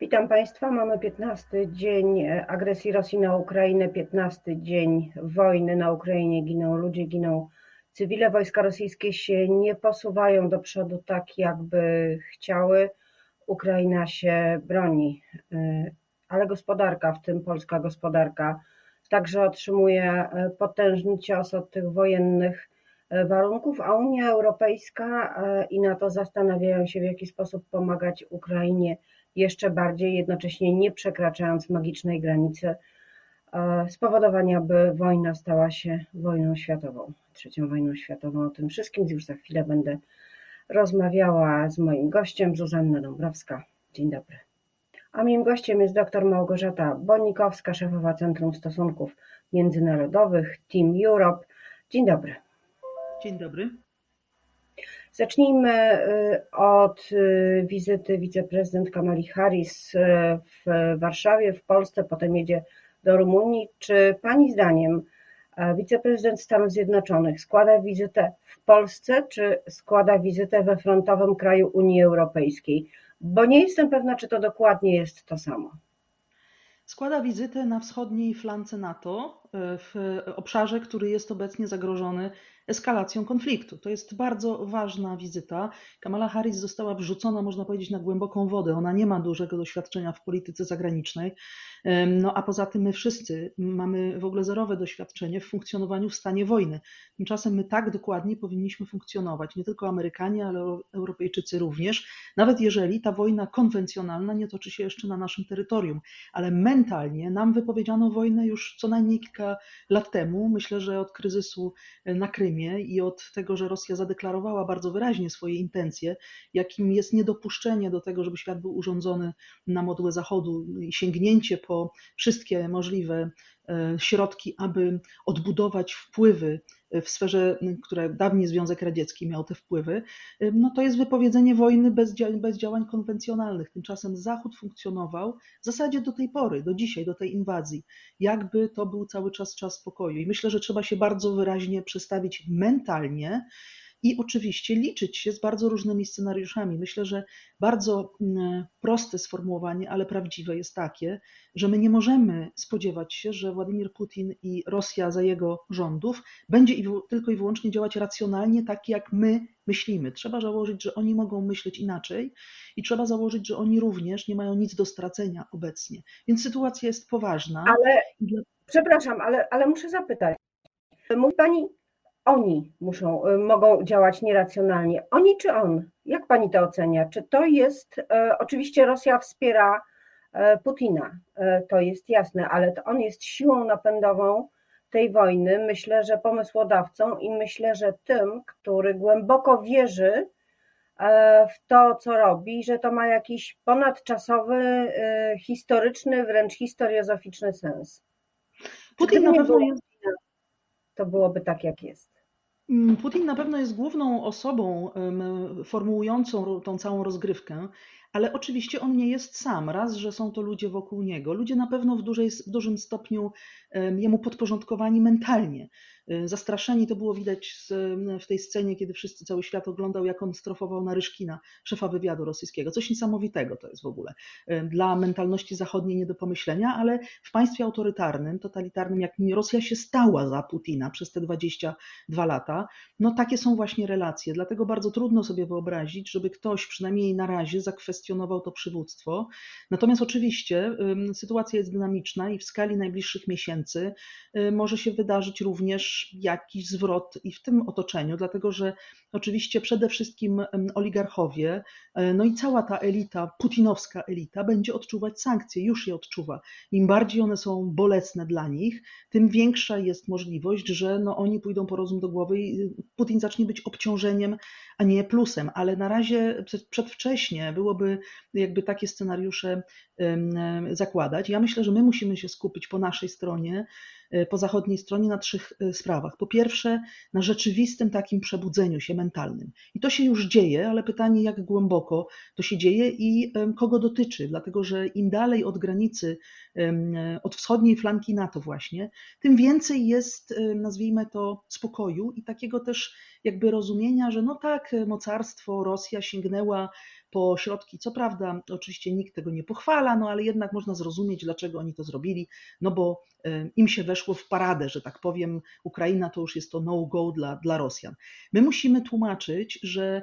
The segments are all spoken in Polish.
Witam Państwa. Mamy 15 dzień agresji Rosji na Ukrainę, 15 dzień wojny na Ukrainie. Giną ludzie, giną cywile. Wojska rosyjskie się nie posuwają do przodu tak, jakby chciały. Ukraina się broni, ale gospodarka, w tym polska gospodarka, także otrzymuje potężny cios od tych wojennych warunków, a Unia Europejska i NATO zastanawiają się, w jaki sposób pomagać Ukrainie jeszcze bardziej, jednocześnie nie przekraczając magicznej granicy spowodowania, by wojna stała się wojną światową, trzecią wojną światową. O tym wszystkim już za chwilę będę rozmawiała z moim gościem, Zuzanna Dąbrowska. Dzień dobry. A moim gościem jest dr Małgorzata Bonikowska, szefowa Centrum Stosunków Międzynarodowych Team Europe. Dzień dobry. Dzień dobry. Zacznijmy y, od y, wizyty wiceprezydent Kamali Harris y, w Warszawie, w Polsce, potem jedzie do Rumunii. Czy Pani zdaniem wiceprezydent Stanów Zjednoczonych składa wizytę w Polsce, czy składa wizytę we frontowym kraju Unii Europejskiej? Bo nie jestem pewna, czy to dokładnie jest to samo. Składa wizytę na wschodniej flance NATO, w obszarze, który jest obecnie zagrożony eskalacją konfliktu. To jest bardzo ważna wizyta. Kamala Harris została wrzucona, można powiedzieć, na głęboką wodę. Ona nie ma dużego doświadczenia w polityce zagranicznej. No a poza tym my wszyscy mamy w ogóle zerowe doświadczenie w funkcjonowaniu w stanie wojny. Tymczasem my tak dokładnie powinniśmy funkcjonować, nie tylko Amerykanie, ale Europejczycy również, nawet jeżeli ta wojna konwencjonalna nie toczy się jeszcze na naszym terytorium. Ale mentalnie nam wypowiedziano wojnę już co najmniej kilka lat temu. Myślę, że od kryzysu na Krymie i od tego, że Rosja zadeklarowała bardzo wyraźnie swoje intencje, jakim jest niedopuszczenie do tego, żeby świat był urządzony na modłę Zachodu i sięgnięcie po wszystkie możliwe środki, aby odbudować wpływy w sferze, które dawniej Związek Radziecki miał te wpływy, no to jest wypowiedzenie wojny bez, bez działań konwencjonalnych. Tymczasem Zachód funkcjonował w zasadzie do tej pory, do dzisiaj, do tej inwazji, jakby to był cały czas czas spokoju. I myślę, że trzeba się bardzo wyraźnie przestawić mentalnie i oczywiście liczyć się z bardzo różnymi scenariuszami. Myślę, że bardzo mm, proste sformułowanie, ale prawdziwe jest takie, że my nie możemy spodziewać się, że Władimir Putin i Rosja za jego rządów będzie tylko i wyłącznie działać racjonalnie, tak jak my myślimy. Trzeba założyć, że oni mogą myśleć inaczej i trzeba założyć, że oni również nie mają nic do stracenia obecnie. Więc sytuacja jest poważna. Ale, przepraszam, ale, ale muszę zapytać. Mówi Pani oni muszą, y, mogą działać nieracjonalnie. Oni czy on? Jak pani to ocenia? Czy to jest, e, oczywiście Rosja wspiera e, Putina, to jest jasne, ale to on jest siłą napędową tej wojny. Myślę, że pomysłodawcą i myślę, że tym, który głęboko wierzy w to, co robi, że to ma jakiś ponadczasowy, historyczny, wręcz historiozoficzny sens. Putin na pewno jest to byłoby tak, jak jest. Mm, Putin na pewno jest główną osobą formułującą tą całą rozgrywkę, ale oczywiście on nie jest sam. Raz, że są to ludzie wokół niego. Ludzie na pewno w, dużej, w dużym stopniu jemu podporządkowani mentalnie. Y, zastraszeni to było widać w tej scenie, kiedy wszyscy, cały świat oglądał, jak on strofował na Ryszkina, szefa wywiadu rosyjskiego. Coś niesamowitego to jest w ogóle. Y, dla mentalności zachodniej nie do pomyślenia, ale w państwie autorytarnym, totalitarnym, jak Rosja się stała za Putina przez te 22 lata, no takie są właśnie relacje. Dlatego bardzo trudno sobie wyobrazić, żeby ktoś przynajmniej na razie zakwestionował to przywództwo. Natomiast oczywiście sytuacja jest dynamiczna i w skali najbliższych miesięcy y, może się wydarzyć również jakiś zwrot i w tym otoczeniu, dlatego że oczywiście przede wszystkim oligarchowie, e, no i cała ta elita, putinowska elita, będzie odczuwać sankcje, już je odczuwa. Im bardziej one są bolesne dla nich, tym większa jest możliwość, że no oni pójdą po rozum do głowy i Putin zacznie być obciążeniem, a nie plusem. Ale na razie przedwcześnie byłoby jakby takie scenariusze zakładać. Ja myślę, że my musimy się skupić po naszej stronie e, po zachodniej stronie na trzech e, sprawach. Po pierwsze, na rzeczywistym takim przebudzeniu się mentalnym. I to się już dzieje, ale pytanie, jak głęboko to się dzieje i kogo dotyczy, dlatego że im dalej od granicy, od wschodniej flanki NATO właśnie, tym więcej jest, nazwijmy to, spokoju i takiego też jakby rozumienia, że no tak, mocarstwo, Rosja sięgnęła po środki. Co prawda, oczywiście nikt tego nie pochwala, no ale jednak można zrozumieć, dlaczego oni to zrobili, no bo im się weszło w paradę, że tak powiem, Ukraina to już jest to no-go dla, dla Rosjan. My musimy tłumaczyć, że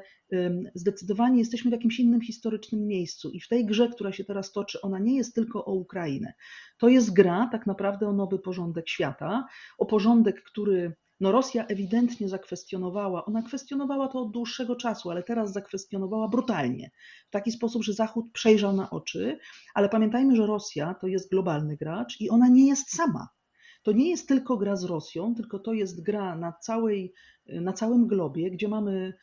zdecydowanie jesteśmy w jakimś innym historycznym miejscu i w tej grze, która się teraz toczy, ona nie jest tylko o Ukrainę. To jest gra tak naprawdę o nowy porządek świata, o porządek, który no Rosja ewidentnie zakwestionowała, ona kwestionowała to od dłuższego czasu, ale teraz zakwestionowała brutalnie, w taki sposób, że Zachód przejrzał na oczy, ale pamiętajmy, że Rosja to jest globalny gracz i ona nie jest sama. To nie jest tylko gra z Rosją, tylko to jest gra na, całej, na całym globie, gdzie mamy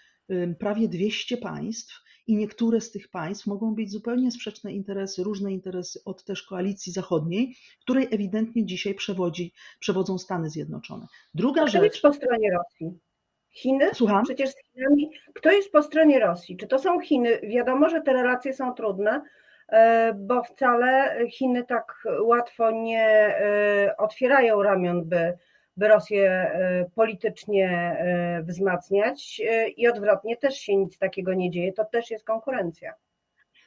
prawie 200 państw i niektóre z tych państw mogą być zupełnie sprzeczne interesy, różne interesy od też koalicji zachodniej, której ewidentnie dzisiaj przewodzi, przewodzą Stany Zjednoczone. Druga Kto rzecz. jest po stronie Rosji? Chiny? Słucham? Przecież z Chinami. Kto jest po stronie Rosji? Czy to są Chiny? Wiadomo, że te relacje są trudne, e, bo wcale Chiny tak łatwo nie e, otwierają ramion, by by Rosję e, politycznie e, wzmacniać e, i odwrotnie też się nic takiego nie dzieje, to też jest konkurencja.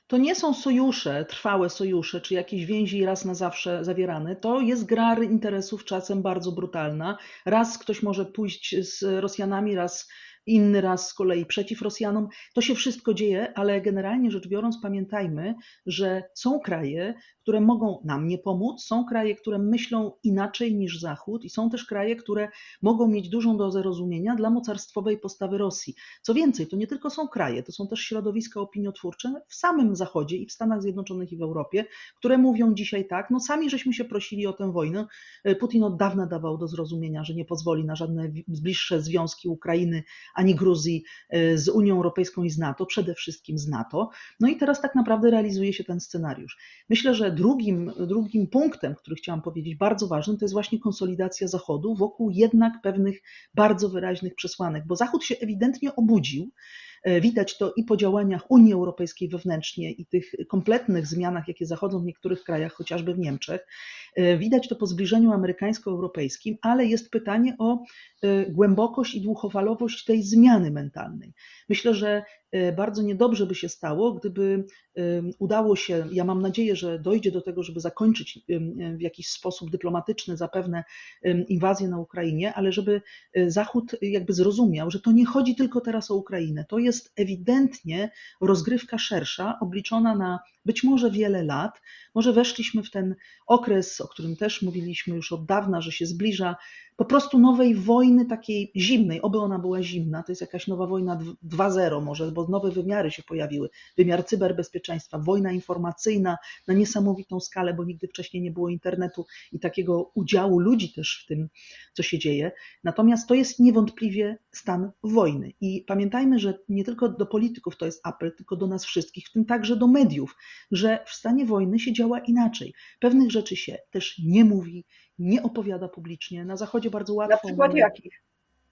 To nie są sojusze, trwałe sojusze, czy jakieś więzi raz na zawsze zawierane. To jest gra interesów czasem bardzo brutalna. Raz ktoś może pójść z Rosjanami, raz inny raz z kolei przeciw Rosjanom. To się wszystko dzieje, ale generalnie rzecz biorąc, pamiętajmy, że są kraje, które mogą nam nie pomóc, są kraje, które myślą inaczej niż Zachód i są też kraje, które mogą mieć dużą dozę rozumienia dla mocarstwowej postawy Rosji. Co więcej, to nie tylko są kraje, to są też środowiska opiniotwórcze w samym Zachodzie i w Stanach Zjednoczonych i w Europie, które mówią dzisiaj tak, no sami żeśmy się prosili o tę wojnę. Putin od dawna dawał do zrozumienia, że nie pozwoli na żadne bliższe związki Ukrainy ani Gruzji e, z Unią Europejską i z NATO, przede wszystkim z NATO. No i teraz tak naprawdę realizuje się ten scenariusz. Myślę, że drugim, drugim punktem, który chciałam powiedzieć, bardzo ważnym, to jest właśnie konsolidacja Zachodu wokół jednak pewnych bardzo wyraźnych przesłanek, bo Zachód się ewidentnie obudził. E, widać to i po działaniach Unii Europejskiej wewnętrznie i tych kompletnych zmianach, jakie zachodzą w niektórych krajach, chociażby w Niemczech. E, widać to po zbliżeniu amerykańsko-europejskim, ale jest pytanie o e, głębokość i długofalowość tej zmiany mentalnej. Myślę, że bardzo niedobrze by się stało, gdyby udało się, ja mam nadzieję, że dojdzie do tego, żeby zakończyć w jakiś sposób dyplomatyczny zapewne inwazję na Ukrainie, ale żeby Zachód jakby zrozumiał, że to nie chodzi tylko teraz o Ukrainę. To jest ewidentnie rozgrywka szersza, obliczona na być może wiele lat. Może weszliśmy w ten okres, o którym też mówiliśmy już od dawna, że się zbliża po prostu nowej wojny takiej zimnej, oby ona była zimna, to jest jakaś nowa wojna 2.0 może, bo nowe wymiary się pojawiły, wymiar cyberbezpieczeństwa, wojna informacyjna na niesamowitą skalę, bo nigdy wcześniej nie było internetu i takiego udziału ludzi też w tym, co się dzieje. Natomiast to jest niewątpliwie stan wojny. I pamiętajmy, że nie tylko do polityków to jest apel, tylko do nas wszystkich, w tym także do mediów, że w stanie wojny się działa inaczej. Pewnych rzeczy się też nie mówi, nie opowiada publicznie. Na Zachodzie bardzo łatwo. Na przykład mamy... jakich?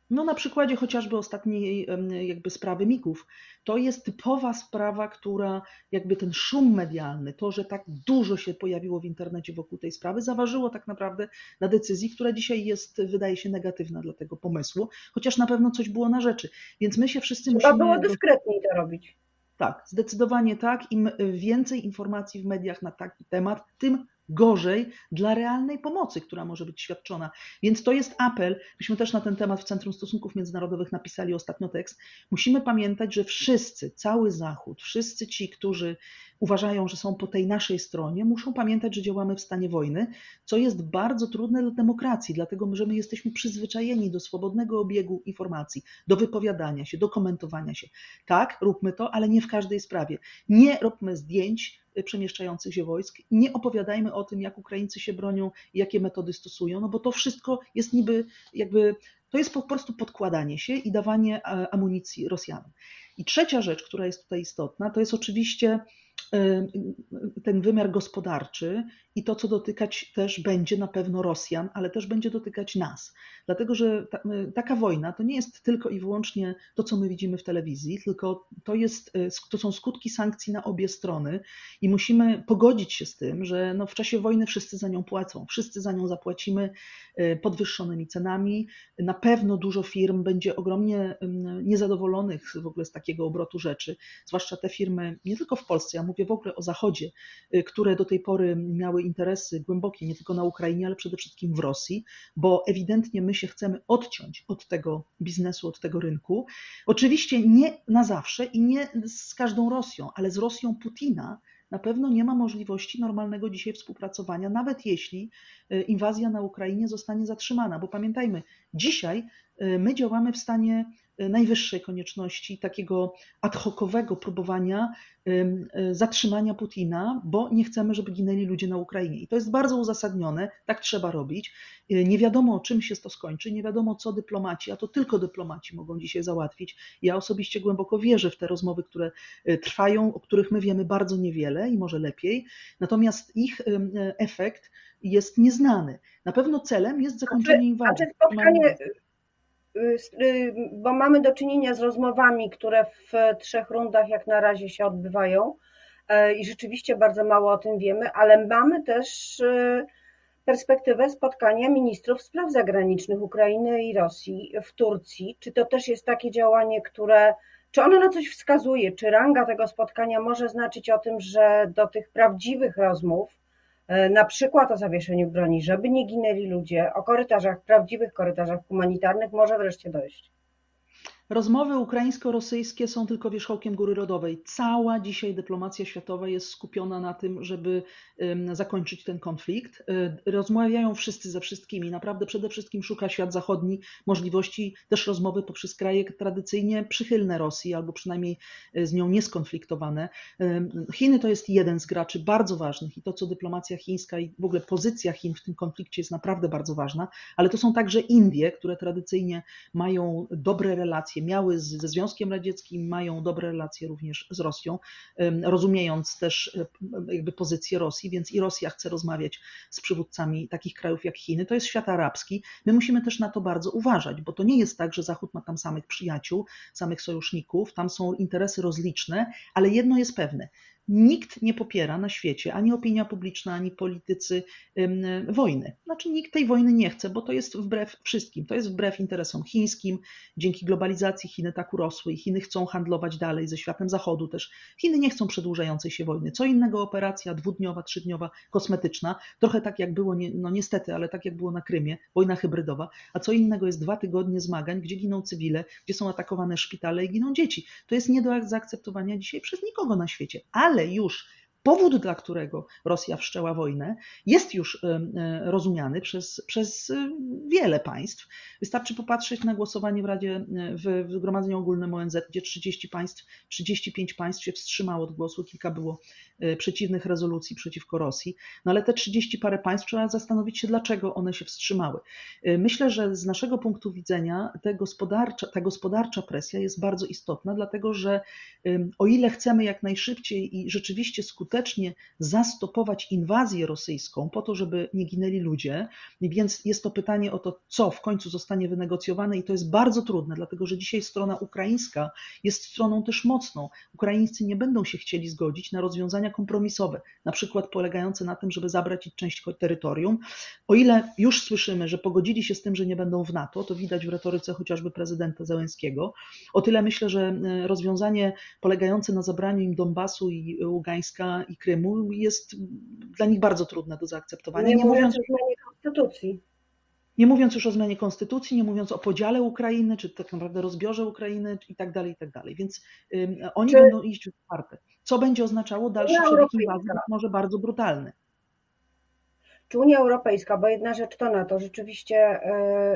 No na przykładzie chociażby ostatniej jakby sprawy Mików. To jest typowa sprawa, która jakby ten szum medialny, to, że tak dużo się pojawiło w internecie wokół tej sprawy, zaważyło tak naprawdę na decyzji, która dzisiaj jest, wydaje się, negatywna dla tego pomysłu, chociaż na pewno coś było na rzeczy. Więc my się wszyscy Trzeba musimy... Było dyskretniej to robić. Tak, zdecydowanie tak. Im więcej informacji w mediach na taki temat, tym gorzej dla realnej pomocy, która może być świadczona. Więc to jest apel. Myśmy też na ten temat w Centrum Stosunków Międzynarodowych napisali ostatnio tekst. Musimy pamiętać, że wszyscy, cały Zachód, wszyscy ci, którzy uważają, że są po tej naszej stronie, muszą pamiętać, że działamy w stanie wojny, co jest bardzo trudne dla demokracji, dlatego że my jesteśmy przyzwyczajeni do swobodnego obiegu informacji, do wypowiadania się, do komentowania się. Tak, róbmy to, ale nie w każdej sprawie. Nie róbmy zdjęć przemieszczających się wojsk. Nie opowiadajmy o tym, jak Ukraińcy się bronią, jakie metody stosują, no bo to wszystko jest niby jakby, to jest po prostu podkładanie się i dawanie amunicji Rosjanom. I trzecia rzecz, która jest tutaj istotna, to jest oczywiście ten wymiar gospodarczy i to, co dotykać też będzie na pewno Rosjan, ale też będzie dotykać nas. Dlatego, że ta, taka wojna to nie jest tylko i wyłącznie to, co my widzimy w telewizji, tylko to, jest, to są skutki sankcji na obie strony i musimy pogodzić się z tym, że no w czasie wojny wszyscy za nią płacą, wszyscy za nią zapłacimy podwyższonymi cenami. Na pewno dużo firm będzie ogromnie niezadowolonych w ogóle z takiego obrotu rzeczy, zwłaszcza te firmy, nie tylko w Polsce, ja mówię w ogóle o Zachodzie, y, które do tej pory miały interesy głębokie nie tylko na Ukrainie, ale przede wszystkim w Rosji, bo ewidentnie my się chcemy odciąć od tego biznesu, od tego rynku. Oczywiście nie na zawsze i nie z każdą Rosją, ale z Rosją Putina na pewno nie ma możliwości normalnego dzisiaj współpracowania, nawet jeśli y, inwazja na Ukrainie zostanie zatrzymana, bo pamiętajmy, dzisiaj y, my działamy w stanie najwyższej konieczności, takiego ad hocowego próbowania y, zatrzymania Putina, bo nie chcemy, żeby ginęli ludzie na Ukrainie. I to jest bardzo uzasadnione, tak trzeba robić. Y, nie wiadomo, czym się to skończy, nie wiadomo, co dyplomaci, a to tylko dyplomaci mogą dzisiaj załatwić. Ja osobiście głęboko wierzę w te rozmowy, które trwają, o których my wiemy bardzo niewiele i może lepiej, natomiast ich efekt jest nieznany. Na pewno celem jest zakończenie inwazji. A czy spotkanie Y, y, bo mamy do czynienia z rozmowami, które w trzech rundach jak na razie się odbywają e, i rzeczywiście bardzo mało o tym wiemy, ale mamy też y, perspektywę spotkania ministrów spraw zagranicznych Ukrainy i Rosji w Turcji. Czy to też jest takie działanie, które, czy ono na coś wskazuje? Czy ranga tego spotkania może znaczyć o tym, że do tych prawdziwych rozmów na przykład o zawieszeniu broni, żeby nie ginęli ludzie, o korytarzach, prawdziwych korytarzach humanitarnych może wreszcie dojść. Rozmowy ukraińsko-rosyjskie są tylko wierzchołkiem góry rodowej. Cała dzisiaj dyplomacja światowa jest skupiona na tym, żeby zakończyć ten konflikt. E, rozmawiają wszyscy ze wszystkimi. Naprawdę przede wszystkim szuka świat zachodni możliwości też rozmowy poprzez kraje tradycyjnie przychylne Rosji, albo przynajmniej e, z nią nieskonfliktowane. Chiny to jest jeden z graczy bardzo ważnych i to, co dyplomacja chińska i w ogóle pozycja Chin w tym konflikcie jest naprawdę bardzo ważna, ale to są także Indie, które tradycyjnie mają dobre relacje miały ze Związkiem Radzieckim, mają dobre relacje również z Rosją, rozumiejąc też jakby pozycję Rosji, więc i Rosja chce rozmawiać z przywódcami takich krajów jak Chiny. To jest świat arabski. My musimy też na to bardzo uważać, bo to nie jest tak, że Zachód ma tam samych przyjaciół, samych sojuszników, tam są interesy rozliczne, ale jedno jest pewne. Nikt nie popiera na świecie, ani opinia publiczna, ani politycy wojny. Znaczy nikt tej wojny nie chce, bo to jest wbrew wszystkim. To jest wbrew interesom chińskim. Dzięki globalizacji Chiny tak urosły i Chiny chcą handlować dalej ze światem zachodu też. Chiny nie chcą przedłużającej się wojny. Co innego operacja dwudniowa, trzydniowa, kosmetyczna, trochę tak jak było, no niestety, ale tak jak było na Krymie, wojna hybrydowa, a co innego jest dwa tygodnie zmagań, gdzie giną cywile, gdzie są atakowane szpitale i giną dzieci. To jest nie do zaakceptowania dzisiaj przez nikogo na świecie. Ale ale już powód, dla którego Rosja wszczęła wojnę, jest już e, rozumiany przez, przez e, wiele państw. Wystarczy popatrzeć na głosowanie w Radzie, w, Zgromadzeniu Ogólnym ONZ, gdzie 30 państw, 35 państw się wstrzymało od głosu, kilka było przeciwnych rezolucji przeciwko Rosji, no ale te 30 parę państw trzeba zastanowić się, dlaczego one się wstrzymały. Myślę, że z naszego punktu widzenia ta gospodarcza, ta gospodarcza presja jest bardzo istotna, dlatego że o ile chcemy jak najszybciej i rzeczywiście skutecznie skutecznie zastopować inwazję rosyjską po to, żeby nie ginęli ludzie. Więc jest to pytanie o to, co w końcu zostanie wynegocjowane i to jest bardzo trudne, dlatego że dzisiaj strona ukraińska jest stroną też mocną. Ukraińcy nie będą się chcieli zgodzić na rozwiązania kompromisowe, na przykład polegające na tym, żeby zabrać część terytorium. O ile już słyszymy, że pogodzili się z tym, że nie będą w NATO, to widać w retoryce chociażby prezydenta Zełenskiego, o tyle myślę, że e, rozwiązanie polegające na zabraniu im Donbasu i Ługańska i Krymu jest dla nich bardzo trudne do zaakceptowania. Nie, nie mówiąc o zmianie konstytucji. Nie mówiąc już o zmianie konstytucji, nie mówiąc o podziale Ukrainy, czy tak naprawdę rozbiorze Ukrainy i tak dalej, i tak dalej. Więc um, oni czy... będą iść w czwarte. Co będzie oznaczało dalszy przebieg inwazji, może bardzo brutalny. Czy Unia Europejska, bo jedna rzecz to na to, rzeczywiście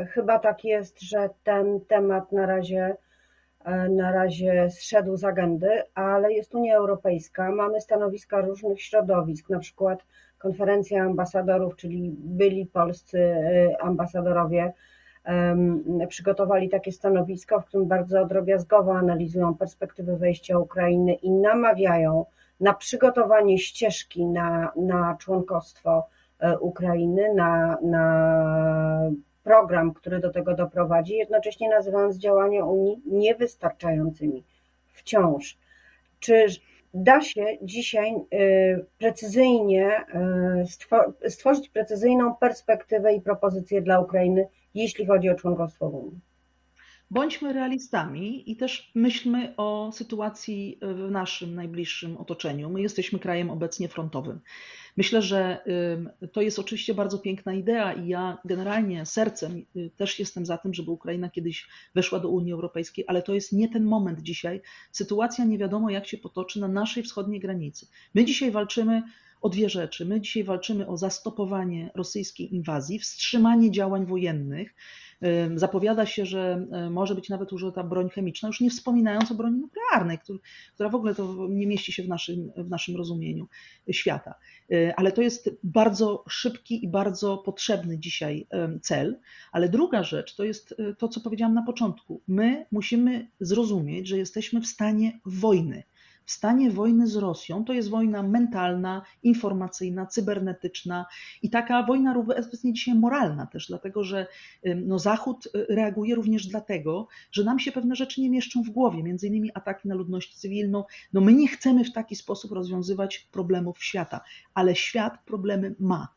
y, chyba tak jest, że ten temat na razie na razie zszedł z agendy, ale jest Unia Europejska, mamy stanowiska różnych środowisk, na przykład konferencja ambasadorów, czyli byli polscy e, ambasadorowie, przygotowali takie stanowisko, w którym bardzo drobiazgowo analizują perspektywy wejścia Ukrainy i namawiają na przygotowanie ścieżki na, na członkostwo Ukrainy, na, na program, który do tego doprowadzi, jednocześnie nazywając działania Unii niewystarczającymi wciąż. Czy da się dzisiaj y, precyzyjnie y, stworzyć precyzyjną perspektywę i propozycję dla Ukrainy, jeśli chodzi o członkostwo w Unii? Bądźmy realistami i też myślmy o sytuacji w naszym najbliższym otoczeniu. My jesteśmy krajem obecnie frontowym. Myślę, że to jest oczywiście bardzo piękna idea i ja generalnie sercem y, też jestem za tym, żeby Ukraina kiedyś weszła do Unii Europejskiej, ale to jest nie ten moment dzisiaj. Sytuacja nie wiadomo jak się potoczy na naszej wschodniej granicy. My dzisiaj walczymy o dwie rzeczy. My dzisiaj walczymy o zastopowanie rosyjskiej inwazji, wstrzymanie działań wojennych Zapowiada się, że może być nawet użyta broń chemiczna, już nie wspominając o broni nuklearnej, która w ogóle to nie mieści się w naszym, w naszym rozumieniu świata. Y, ale to jest bardzo szybki i bardzo potrzebny dzisiaj cel. Ale druga rzecz to jest y, to, co powiedziałam na początku. My musimy zrozumieć, że jesteśmy w stanie wojny w stanie wojny z Rosją to jest wojna mentalna, informacyjna, cybernetyczna i taka wojna obecnie dzisiaj moralna też, dlatego że no, Zachód y, reaguje również dlatego, że nam się pewne rzeczy nie mieszczą w głowie, między innymi ataki na ludność cywilną. No my nie chcemy w taki sposób rozwiązywać problemów świata, ale świat problemy ma.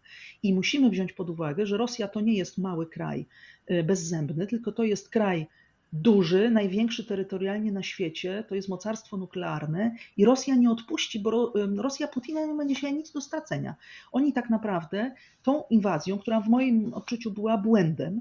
I musimy wziąć pod uwagę, że Rosja to nie jest mały kraj y, bezzębny, tylko to jest kraj duży, największy terytorialnie na świecie, to jest mocarstwo nuklearne i Rosja nie odpuści, bo Rosja Putina nie będzie się nic do stracenia. Oni tak naprawdę tą inwazją, która w moim odczuciu była błędem,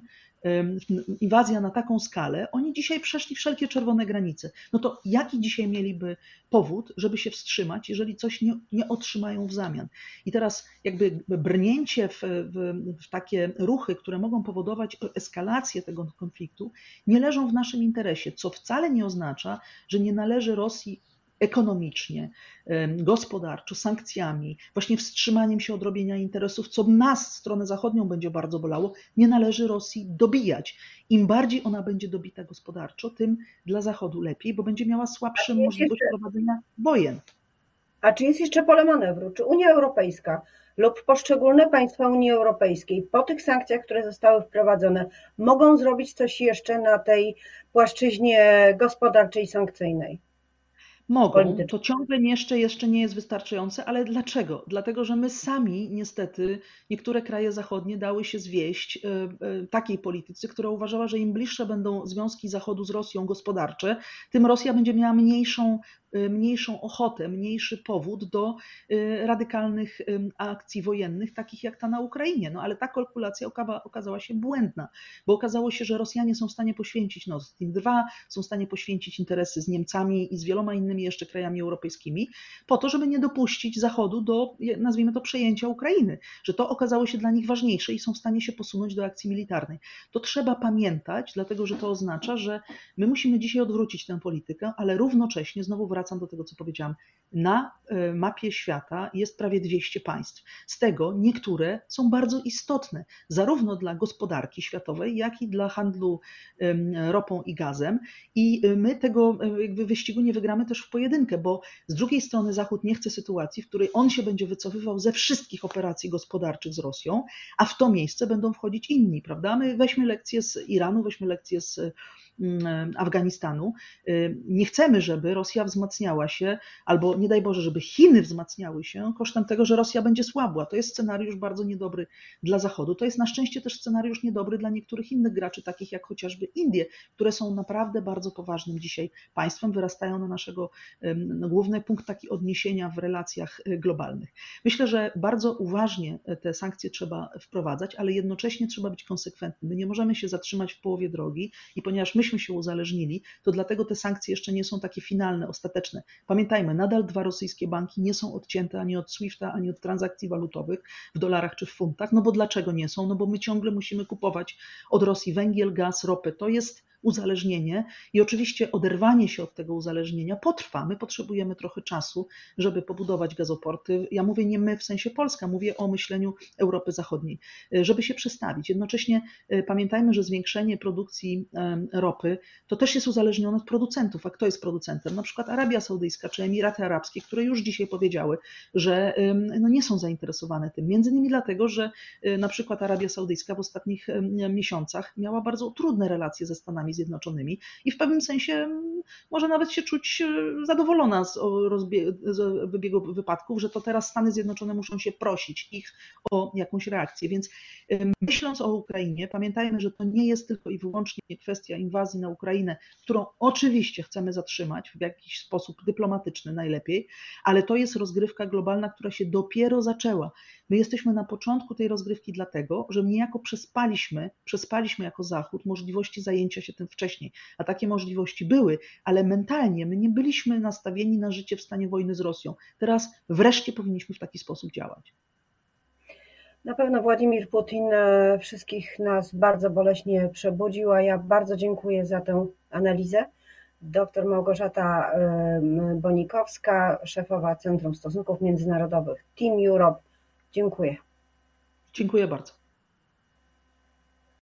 inwazja na taką skalę, oni dzisiaj przeszli wszelkie czerwone granice. No to jaki dzisiaj mieliby powód, żeby się wstrzymać, jeżeli coś nie, nie otrzymają w zamian? I teraz jakby brnięcie w, w, w takie ruchy, które mogą powodować eskalację tego konfliktu, nie leżą w naszym interesie, co wcale nie oznacza, że nie należy Rosji ekonomicznie, gospodarczo, sankcjami, właśnie wstrzymaniem się od robienia interesów, co nas, stronę zachodnią, będzie bardzo bolało, nie należy Rosji dobijać. Im bardziej ona będzie dobita gospodarczo, tym dla Zachodu lepiej, bo będzie miała słabszą możliwość jeszcze... prowadzenia wojen. A czy jest jeszcze pole manewru? Czy Unia Europejska lub poszczególne państwa Unii Europejskiej po tych sankcjach, które zostały wprowadzone, mogą zrobić coś jeszcze na tej płaszczyźnie gospodarczej sankcyjnej? Mogą, to ciągle jeszcze, jeszcze nie jest wystarczające, ale dlaczego? Dlatego, że my sami niestety, niektóre kraje zachodnie dały się zwieść e, e, takiej polityce, która uważała, że im bliższe będą związki Zachodu z Rosją gospodarcze, tym Rosja będzie miała mniejszą mniejszą ochotę, mniejszy powód do y, radykalnych akcji wojennych, takich jak ta na Ukrainie. No ale ta kalkulacja okazała się błędna, bo okazało się, że Rosjanie są w stanie poświęcić Nord Stream 2, są w stanie poświęcić interesy z Niemcami i z wieloma innymi jeszcze krajami europejskimi, po to, żeby nie dopuścić Zachodu do, nazwijmy to, przejęcia Ukrainy, że to okazało się dla nich ważniejsze i są w stanie się posunąć do akcji militarnej. To trzeba pamiętać, dlatego że to oznacza, że my musimy dzisiaj odwrócić tę politykę, ale równocześnie znowu wracać wracam do tego, co powiedziałam, na e, mapie świata jest prawie 200 państw. Z tego niektóre są bardzo istotne, zarówno dla gospodarki światowej, jak i dla handlu ropą i gazem. I e, my tego e, jakby wyścigu nie wygramy też w pojedynkę, bo z drugiej strony Zachód nie chce sytuacji, w której on się będzie wycofywał ze wszystkich operacji gospodarczych z Rosją, a w to miejsce będą wchodzić inni, prawda? My weźmy lekcję z Iranu, weźmy lekcję z Afganistanu. Y, nie chcemy, żeby Rosja wzmacniała się, albo nie daj Boże, żeby Chiny wzmacniały się kosztem tego, że Rosja będzie słabła. To jest scenariusz bardzo niedobry dla Zachodu. To jest na szczęście też scenariusz niedobry dla niektórych innych graczy, takich jak chociażby Indie, które są naprawdę bardzo poważnym dzisiaj państwem, wyrastają na naszego no, główny punkt taki odniesienia w relacjach y, globalnych. Myślę, że bardzo uważnie te sankcje trzeba wprowadzać, ale jednocześnie trzeba być konsekwentnym. My nie możemy się zatrzymać w połowie drogi i ponieważ myśmy myśmy się uzależnili, to dlatego te sankcje jeszcze nie są takie finalne, ostateczne. Pamiętajmy, nadal dwa rosyjskie banki nie są odcięte ani od SWIFT-a, ani od transakcji walutowych w dolarach czy w funtach. No bo dlaczego nie są? No bo my ciągle musimy kupować od Rosji węgiel, gaz, ropę. To jest uzależnienie i oczywiście oderwanie się od tego uzależnienia potrwa. My potrzebujemy trochę czasu, żeby pobudować gazoporty. Ja mówię nie my w sensie Polska, mówię o myśleniu Europy Zachodniej, żeby się przestawić. Jednocześnie pamiętajmy, że zwiększenie produkcji ropy to też jest uzależnione od producentów. A kto jest producentem? Na przykład Arabia Saudyjska czy Emiraty Arabskie, które już dzisiaj powiedziały, że no nie są zainteresowane tym. Między innymi dlatego, że na przykład Arabia Saudyjska w ostatnich miesiącach miała bardzo trudne relacje ze Stanami Zjednoczonymi i w pewnym sensie może nawet się czuć y, zadowolona z, z wybiegu wypadków, że to teraz Stany Zjednoczone muszą się prosić ich o jakąś reakcję. Więc myśląc o Ukrainie, pamiętajmy, że to nie jest tylko i wyłącznie kwestia inwazji na Ukrainę, którą oczywiście chcemy zatrzymać w jakiś sposób dyplomatyczny najlepiej, ale to jest rozgrywka globalna, która się dopiero zaczęła. My jesteśmy na początku tej rozgrywki dlatego, że niejako przespaliśmy, przespaliśmy jako Zachód możliwości zajęcia się tym wcześniej, a takie możliwości były, ale mentalnie my nie byliśmy nastawieni na życie w stanie wojny z Rosją. Teraz wreszcie powinniśmy w taki sposób działać. Na pewno Władimir Putin e, wszystkich nas bardzo boleśnie przebudził, a ja bardzo dziękuję za tę analizę. Doktor Małgorzata Bonikowska, szefowa Centrum Stosunków Międzynarodowych Team Europe. Dziękuję. Dziękuję bardzo.